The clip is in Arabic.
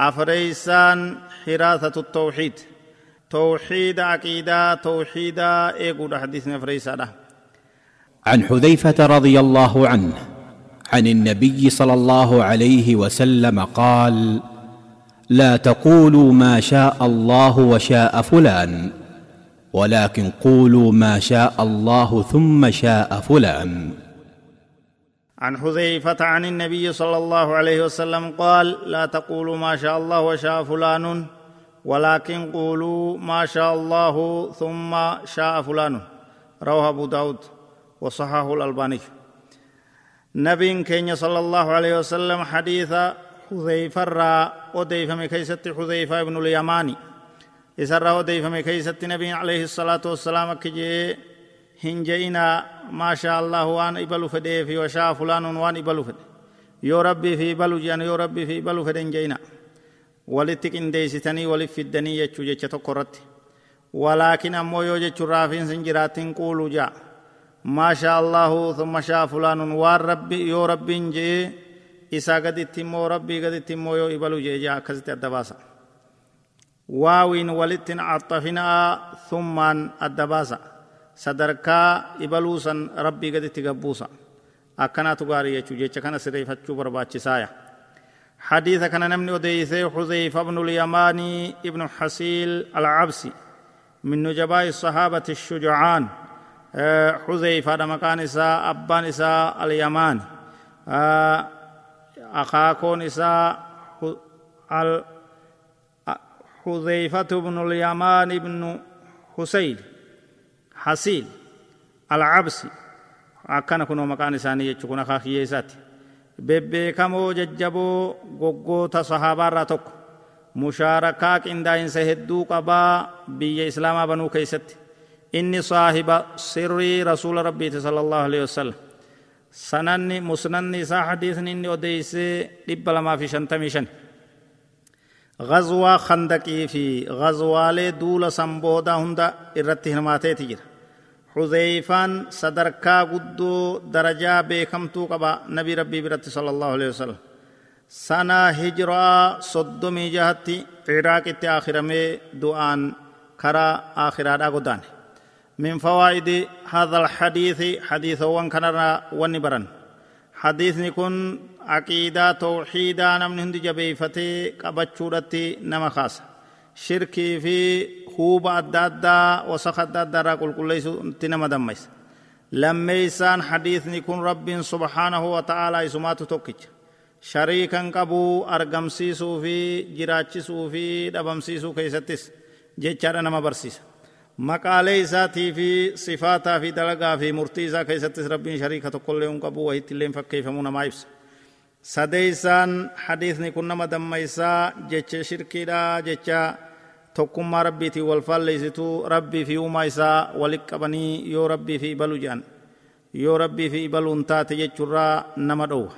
أفريسان حراثة التوحيد توحيد عقيدة توحيد إيقود حديثنا فريسان عن حذيفة رضي الله عنه عن النبي صلى الله عليه وسلم قال لا تقولوا ما شاء الله وشاء فلان ولكن قولوا ما شاء الله ثم شاء فلان عن حذيفة عن النبي صلى الله عليه وسلم قال لا تقولوا ما شاء الله وشاء فلان ولكن قولوا ما شاء الله ثم شاء فلان. رواه أبو داود وصححه الألباني. نبي كين صلى الله عليه وسلم حديث حذيفة را وديفم كيست حذيفة ابن اليماني. إسر وديفم كيست نبي عليه الصلاة والسلام كجي هنجينا ما شاء الله وان إبلو فدي في وشاء فلان وان إبلو فدي يو ربي في بلو جان يو ربي في بلو فدين جينا walitti qindeessitanii walif fiddanii jechuu jecha tokko irratti walaakin ammoo yoo jechuun raafiinsi hin jiraatin quulu jaa maashaa allahu thumma shaa fulaanun waan rabbi yoo rabbiin jee isaa gaditti immoo rabbii gaditti immoo yoo ibalu jee jaa akkasitti adda baasa waawiin walittin axxafinaa thummaan adda baasa sadarkaa ibaluu san rabbii gaditti gabbuusa. Akkanaatu gaarii jechuu jecha kana sirreeffachuu barbaachisaaya حديث كان نمني وديثي حذيفة بن اليماني ابن حسيل العبسي من نجباء الصحابة الشجعان حذيفة مكان إساء أبان إساء اليمان أخاكون إساء حذيفة بن اليمان بن حسيل حسيل العبسي أكان كنو مكان إساني يجكون أخاكي يساتي bebbeekamoo jajjaboo goggoota sahaabaarraa tokko mushaarakaa qindaa'insa hedduu qabaa biyya islaamaa banuu keeysatti inni saahiba sirrii rasuula rabbiiti sala allahu alehi wasalam sananni musnanni isaa hadiisni inni odeeysee dhibba lamaa fi shantamii shan غزوة خندقي في غزوالي دولة سنبودا هندا إرتي hirmaateeti jira حذيفان صدركا قدو درجة بكمتو قبا نبي ربي برت صلى الله عليه وسلم سنة هجرة صدومي جهتي عراق آخر مي دعان كرا آخر قدان من فوائد هذا الحديث حديث وان كنرا ونبرن حديث نكون عقيدة توحيدا نمن هند جبيفتي قبچورتي نما خاص شركي في huuba adda addaa wasaqa adda addaa irraa qulqulleessuutti nama dammaysa lammeeysaan hadiisni kun rabbiin subhaanahu wa ta'aalaa isumaatu tokkicha shariikan qabuu argamsiisuu fi jiraachisuu fi dhabamsiisuu keessattis jechaadha nama barsiisa maqaalee isaatii fi sifaataa fi dalagaa fi murtii isaa keessattis rabbiin shariika tokkollee hin qabu wahitti illee fakkeeffamuu namaa ibsa sadeeysaan hadiisni kun nama dammaysaa jecha shirkiidha jecha tokkummaa rabbiitiin wal faalleessituu rabbii fi uumaa isaa walitti qabanii yoo rabbii fi ibalu jedhan yoo rabbii fi ibaluun taate jechuurraa nama dhowwa